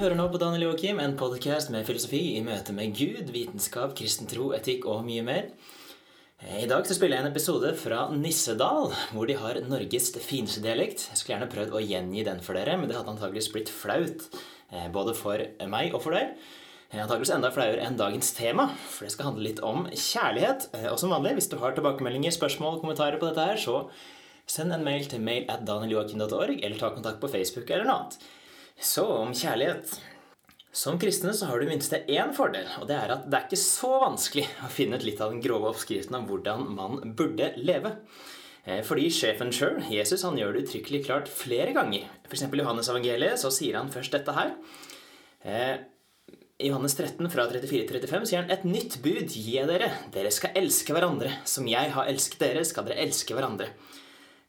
hører nå på Daniel Joakim, en podkast med filosofi i møte med Gud, vitenskap, kristen tro, etikk og mye mer. I dag så spiller jeg en episode fra Nissedal, hvor de har Norges fineste dialekt. Jeg skulle gjerne prøvd å gjengi den for dere, men det hadde antakeligvis blitt flaut. eh, Både for meg og for deg. Eh, Antakeligvis enda flauere enn dagens tema, for det skal handle litt om kjærlighet. Eh, Og som vanlig, hvis du har tilbakemeldinger, spørsmål, kommentarer på dette her, så send en mail til mail at danieljoakim.org, eller ta kontakt på Facebook eller noe annet. Så om kjærlighet. Som kristne så har du minst én fordel, og det er at det er ikke så vanskelig å finne ut litt av den grove oppskriften av hvordan man burde leve. Eh, Fordi sjefen sjøl, Jesus, han gjør det uttrykkelig klart flere ganger. Eksempel i Johannes evangeliet så sier han først dette her. Eh, I Johannes 13 fra 34-35 sier han et nytt bud gir dere. Dere skal elske hverandre. Som jeg har elsket dere, skal dere elske hverandre.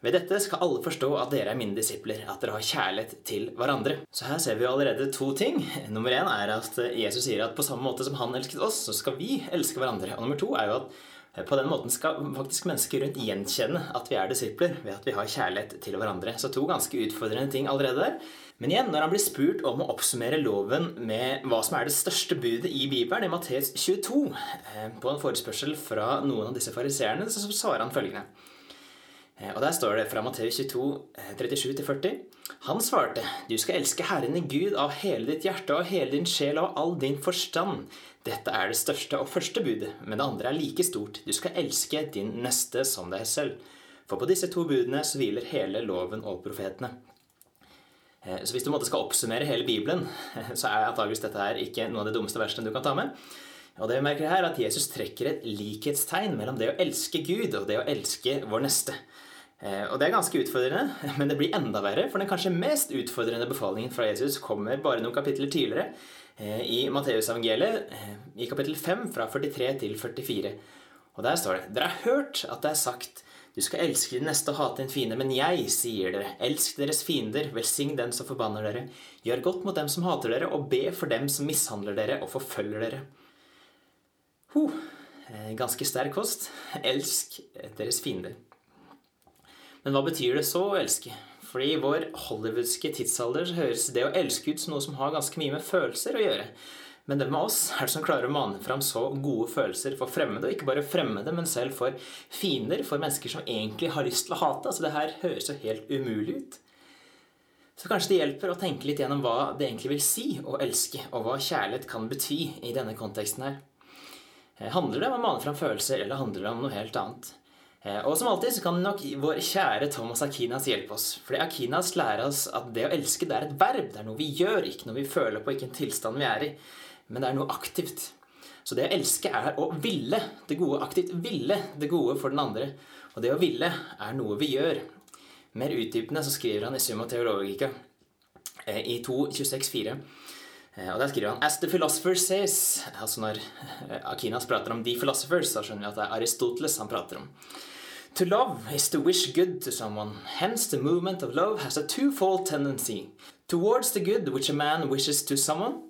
Ved dette skal alle forstå at dere er mine disipler, at dere har kjærlighet til hverandre. Så her ser vi jo allerede to ting. Nummer én er at Jesus sier at på samme måte som han elsket oss, så skal vi elske hverandre. Og nummer to er jo at på den måten skal faktisk mennesker rundt gjenkjenne at vi er disipler ved at vi har kjærlighet til hverandre. Så to ganske utfordrende ting allerede der. Men igjen, når han blir spurt om å oppsummere loven med hva som er det største budet i Bibelen, i Matteus 22, eh, på en forespørsel fra noen av disse fariseerne, så svarer han følgende. Eh, Og der står det fra Matteus 22, eh, 37-40. Han svarte, du skal elske Herren i Gud av hele ditt hjerte og hele din sjel og all din forstand. Dette er det største og første budet, men det andre er like stort. Du skal elske din neste som deg selv. For på disse to budene så hviler hele loven og profetene. Eh, Så hvis du måtte skal oppsummere hele Bibelen, så er antageligvis dette her ikke noe av det dummeste versene du kan ta med. Og det vi merker her er at Jesus trekker et likhetstegn mellom det å elske Gud og det å elske vår neste. Eh, Og det er ganske utfordrende, men det blir enda verre, for den kanskje mest utfordrende befalingen fra Jesus kommer bare noen kapitler tidligere, eh, i Matteusevangeliet, eh, i kapittel 5, fra 43 til 44. Og der står det Dere har hørt at det er sagt du skal elske din neste og hate din fiende, men jeg sier dere, elsk deres fiender, velsign den som forbanner dere, gjør godt mot dem som hater dere, og be for dem som mishandler dere og forfølger dere. Huh, ganske sterk kost. Elsk deres fiender. Men hva betyr det så å elske? Fordi i vår hollywoodske tidsalder så høres det å elske ut som noe som har ganske mye med følelser å gjøre. Men hvem av oss er det som klarer å mane fram så gode følelser for fremmede, og ikke bare fremmede, men selv for fiender, for mennesker som egentlig har lyst til å hate? Altså, det her høres jo helt umulig ut. Så kanskje det hjelper å tenke litt gjennom hva det egentlig vil si å elske, og hva kjærlighet kan bety i denne konteksten her. Eh, Handler det om å mane fram følelser, eller handler det om noe helt annet? Eh, Og som alltid så kan nok vår kjære Thomas Akinas hjelpe oss. Fordi Akinas lærer oss at det å elske det er et verb. Det er noe vi gjør, ikke noe vi føler på, ikke en tilstand vi er i. Men det er noe aktivt. Så det å elske er å ville det gode, aktivt ville det gode for den andre. Og det å ville er noe vi gjør. Mer utdypende så skriver han i Summa Theologica eh, i 2.26,4. Eh, Og der skriver han As the philosopher says Altså når Akinas prater om the philosophers, så skjønner vi at det er Aristoteles han prater om. To love is to wish good to someone. Hence, the movement of love has a twofold tendency. Towards the good which a man wishes to someone,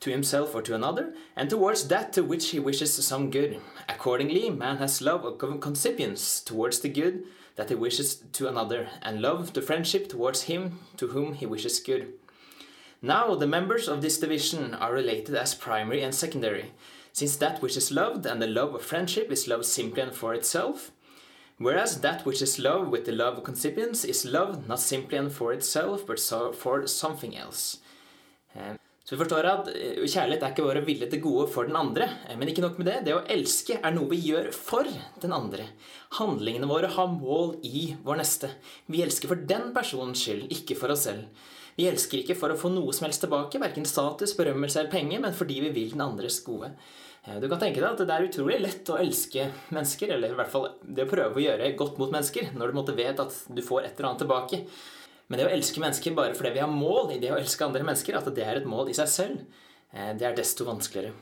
to himself or to another, and towards that to which he wishes some good. Accordingly, man has love of concipience towards the good that he wishes to another, and love to friendship towards him to whom he wishes good. Now, the members of this division are related as primary and secondary, since that which is loved and the love of friendship is loved simply and for itself, whereas that which is love with the love of concipients is love not simply and for itself, but so for something else. Eh, Så vi forstår at eh, kjærlighet er ikke bare å ville det gode for den andre. eh, Men ikke nok med det. Det å elske er noe vi gjør for den andre. Handlingene våre har mål i vår neste. Vi elsker for den personens skyld, ikke for oss selv. Vi elsker ikke for å få noe som helst tilbake, verken status, berømmelse eller penger, men fordi vi vil den andres gode. Eh, Du kan tenke deg at det er utrolig lett å elske mennesker, eller i hvert fall det å prøve å gjøre godt mot mennesker, når du måtte vet at du får et eller annet tilbake. Men det å elske mennesker bare fordi vi har mål i det å elske andre mennesker, at det er et mål i seg selv, eh, det er desto vanskeligere.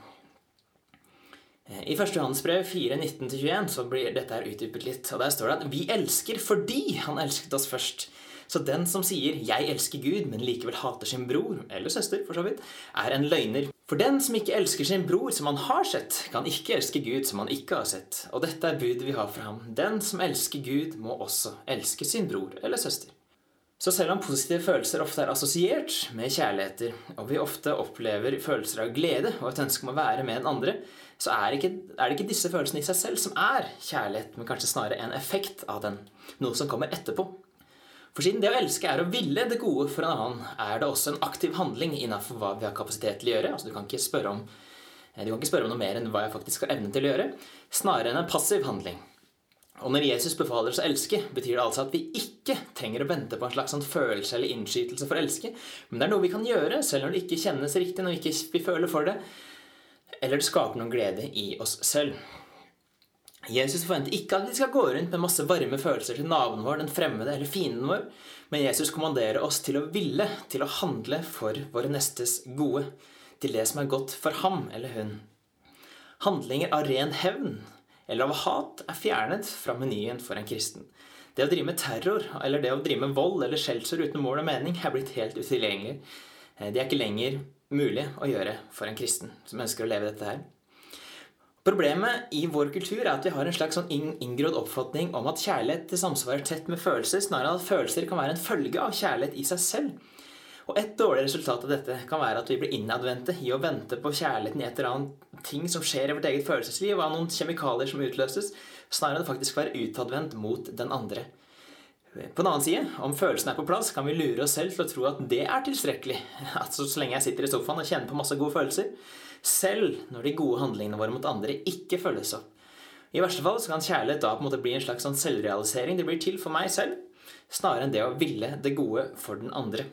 Eh, I 1. Johannes brev 4.19-21 så blir dette her utdypet litt. og Der står det at vi elsker fordi han elsket oss først. Så den som sier 'jeg elsker Gud', men likevel hater sin bror, eller søster, for så vidt, er en løgner. For den som ikke elsker sin bror som han har sett, kan ikke elske Gud som han ikke har sett. Og dette er budet vi har fra ham. Den som elsker Gud, må også elske sin bror eller søster. Så selv om positive følelser ofte er assosiert med kjærligheter, og vi ofte opplever følelser av glede og et ønske om å være med den andre, så er, ikke, er, det ikke disse følelsene i seg selv som er kjærlighet, men kanskje snarere en effekt av den. Noe som kommer etterpå. For siden det å elske er å ville det gode for en annen, er det også en aktiv handling innenfor hva vi har kapasitet til å gjøre. Altså, du, kan ikke spørre om, kan ikke spørre om noe mer enn hva jeg faktisk har evne til å gjøre, snarere enn en passiv handling. Og når Jesus befaler oss å elske, betyr det altså at vi ikke trenger å vente på en slags sånn følelse eller innskytelse for å elske, men det er noe vi kan gjøre selv når det ikke kjennes riktig, når vi ikke føler for det, eller det skaper noen glede i oss selv. Jesus forventer ikke at vi skal gå rundt med masse varme følelser til naboen vår, den fremmede eller fienden vår, men Jesus kommanderer oss til å ville, til å handle for våre nestes gode, til det som er godt for ham eller hun. Handlinger av ren hevn eller av hat er fjernet fra menyen for en kristen. Det å drive med terror eller det å drive med vold eller skjellsord uten mål og mening er blitt helt utilgjengelig. Eh, det er ikke lenger mulig å gjøre for en kristen som ønsker å leve dette her. Problemet i vår kultur er at vi har en slags sånn inngrodd oppfatning om at kjærlighet samsvarer tett med følelser, snarere at følelser kan være en følge av kjærlighet i seg selv. Og Et dårlig resultat av dette kan være at vi blir innadvendte i å vente på kjærligheten i et eller annet ting som skjer i vårt eget følelsesliv, og av noen kjemikalier som utløses, snarere enn faktisk være utadvendt mot den andre. På den annen side, om følelsen er på plass, kan vi lure oss selv til å tro at det er tilstrekkelig. Altså så lenge jeg sitter i sofaen og kjenner på masse gode følelser. Selv når de gode handlingene våre mot andre ikke følges opp. I verste fall så kan kjærlighet da på en måte bli en slags sånn selvrealisering. Det blir til for meg selv, snarere enn det å ville det gode for den andre.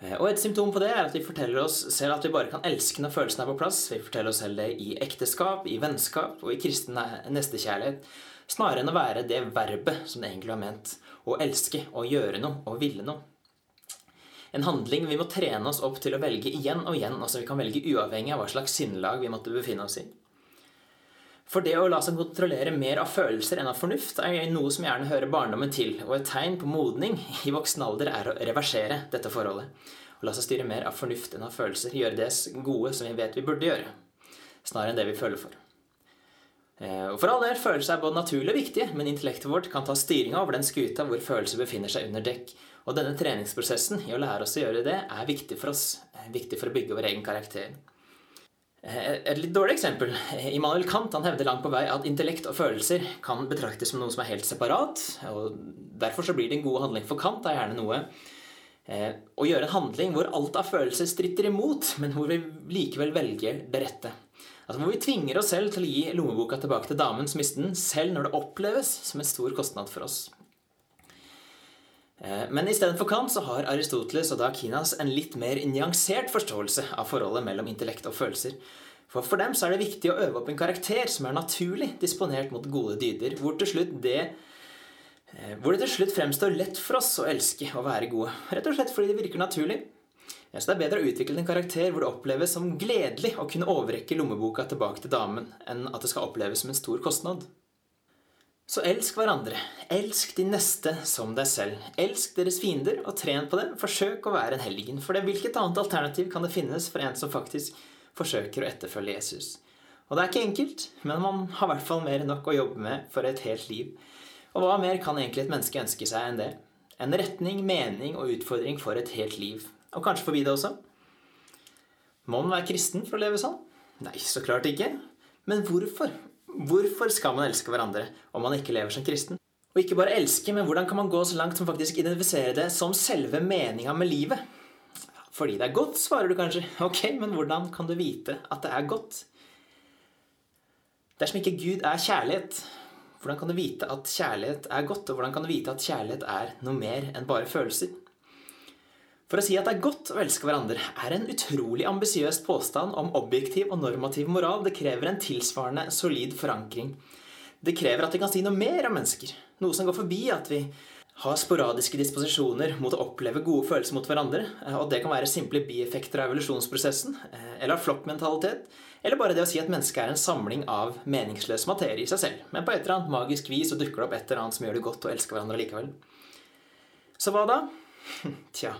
Eh, og Et symptom på det er at vi forteller oss selv at vi bare kan elske når følelsene er på plass. Vi forteller oss selv det i ekteskap, i vennskap og i kristen nestekjærlighet. Snarere enn å være det verbet som det egentlig var ment. Å elske, å gjøre noe, å ville noe. En handling vi må trene oss opp til å velge igjen og igjen, altså vi kan velge uavhengig av hva slags sinnelag vi måtte befinne oss i. For det å la seg kontrollere mer av følelser enn av fornuft er noe som gjerne hører barndommen til, og et tegn på modning i voksen alder er å reversere dette forholdet. Å la seg styre mer av fornuft enn av følelser. Gjøre det gode som vi vet vi burde gjøre, snarere enn det vi føler for. Eh, og for all del, følelser er både naturlig og viktige, men intellektet vårt kan ta styringa over den skuta hvor følelser befinner seg under dekk. Og denne treningsprosessen i å lære oss å gjøre det er viktig for oss. Viktig for å bygge vår egen karakter. Eh, et litt dårlig eksempel. Immanuel Kant han hevder langt på vei at intellekt og følelser kan betraktes som noe som er helt separat. og Derfor så blir det en god handling for Kant er gjerne noe eh, å gjøre en handling hvor alt av følelser stritter imot, men hvor vi likevel velger det rette. Altså Hvor vi tvinger oss selv til å gi lommeboka tilbake til damen som mistet den, selv når det oppleves som en stor kostnad for oss. Eh, men istedenfor Kant så har Aristoteles og da Kinas en litt mer nyansert forståelse av forholdet mellom intellekt og følelser. For for dem så er det viktig å øve opp en karakter som er naturlig disponert mot gode dyder, hvor, det, eh, hvor det til slutt fremstår lett for oss å elske og være gode. Rett og slett fordi det virker naturlig. Så det er bedre å utvikle en karakter hvor det oppleves som gledelig å kunne overrekke lommeboka tilbake til damen, enn at det skal oppleves som en stor kostnad. Så elsk hverandre. Elsk de neste som deg selv. Elsk deres fiender, og tren på det. Forsøk å være en helgen. For det, hvilket annet alternativ kan det finnes for en som faktisk forsøker å etterfølge Jesus? Og det er ikke enkelt, men man har i hvert fall mer enn nok å jobbe med for et helt liv. Og hva mer kan egentlig et menneske ønske seg enn det? En retning, mening og utfordring for et helt liv. Og kanskje forbi det også. Må man være kristen for å leve sånn? Nei, så klart ikke. Men hvorfor? Hvorfor skal man elske hverandre om man ikke lever som kristen? Og ikke bare elske, men hvordan kan man gå så langt som faktisk identifisere det som selve meninga med livet? Fordi det er godt, svarer du kanskje. Ok, men hvordan kan du vite at det er godt? Dersom ikke Gud er kjærlighet, hvordan kan du vite at kjærlighet er godt? Og hvordan kan du vite at kjærlighet er noe mer enn bare følelser? For å si at det er godt å elske hverandre, er en utrolig ambisiøs påstand om objektiv og normativ moral. Det krever en tilsvarende solid forankring. Det krever at vi kan si noe mer om mennesker. Noe som går forbi at vi har sporadiske disposisjoner mot å oppleve gode følelser mot hverandre. Og det kan være simple bieffekter av evolusjonsprosessen, eh, eller av flokkmentalitet, eller bare det å si at mennesket er en samling av meningsløs materie i seg selv. Men på et eller annet magisk vis så dukker det opp et eller annet som gjør det godt å elske hverandre likevel. Så hva da? Tja,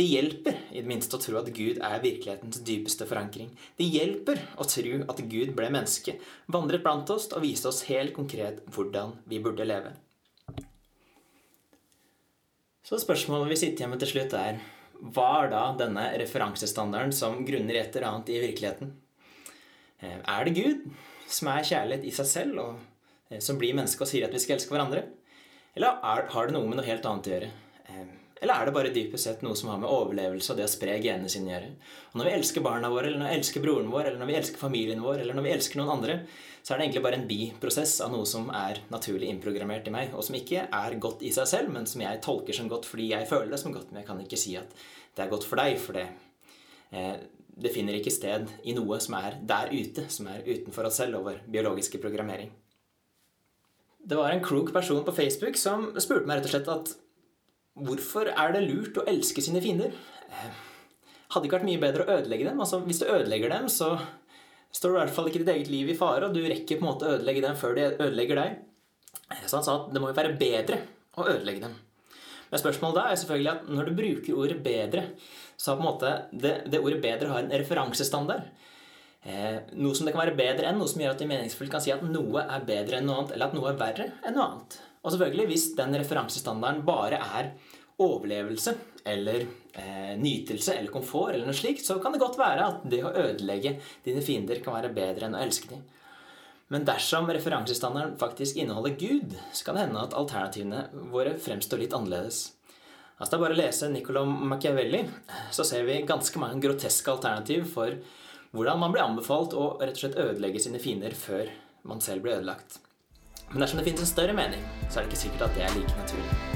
det hjelper i det minste å tro at Gud er virkelighetens dypeste forankring. Det hjelper å tro at Gud ble menneske, vandret blant oss og viste oss helt konkret hvordan vi burde leve. Så spørsmålet vi sitter igjen med til slutt, er hva er da denne referansestandarden som grunner i et eller annet i virkeligheten? Eh, er det Gud, som er kjærlighet i seg selv, og eh, som blir menneske og sier at vi skal elske hverandre? Eller har det noe med noe helt annet å gjøre? Eller er det bare dypest sett noe som har med overlevelse og det å spre genene sine å gjøre? Og når vi elsker barna våre, eller når vi elsker broren vår, eller når vi elsker familien vår, eller når vi elsker noen andre, så er det egentlig bare en biprosess av noe som er naturlig innprogrammert i meg, og som ikke er godt i seg selv, men som jeg tolker som godt fordi jeg føler det som godt. Men jeg kan ikke si at det er godt for deg, for det, eh, det finner ikke sted i noe som er der ute, som er utenfor oss selv og vår biologiske programmering. Det var en klok person på Facebook som spurte meg rett og slett at Hvorfor er det lurt å elske sine fiender? Eh, hadde ikke vært mye bedre å ødelegge dem? Altså, Hvis du ødelegger dem, så står du i hvert fall ikke ditt eget liv i fare, og du rekker på en måte å ødelegge dem før de ødelegger deg. Eh, så han sa at det må jo være bedre å ødelegge dem. Men spørsmålet da er selvfølgelig at når du bruker ordet 'bedre', så har på en måte det, det ordet 'bedre' har en referansestandard. Eh, noe som det kan være bedre enn, noe som gjør at de meningsfullt kan si at noe er bedre enn noe annet, eller at noe er verre enn noe annet. Og selvfølgelig, hvis den referansestandarden bare er overlevelse eller eh, nytelse eller komfort, eller noe slikt, så kan det godt være at det å ødelegge dine fiender kan være bedre enn å elske dem. Men dersom referansestandarden faktisk inneholder Gud, så kan det hende at alternativene våre fremstår litt annerledes. Altså det er bare å lese Niccolo Machiavelli, så ser vi ganske mange groteske alternativ for hvordan man blir anbefalt å rett og slett ødelegge sine fiender før man selv blir ødelagt. Men dersom det finnes en større mening, så er det ikke sikkert at det er like naturlig.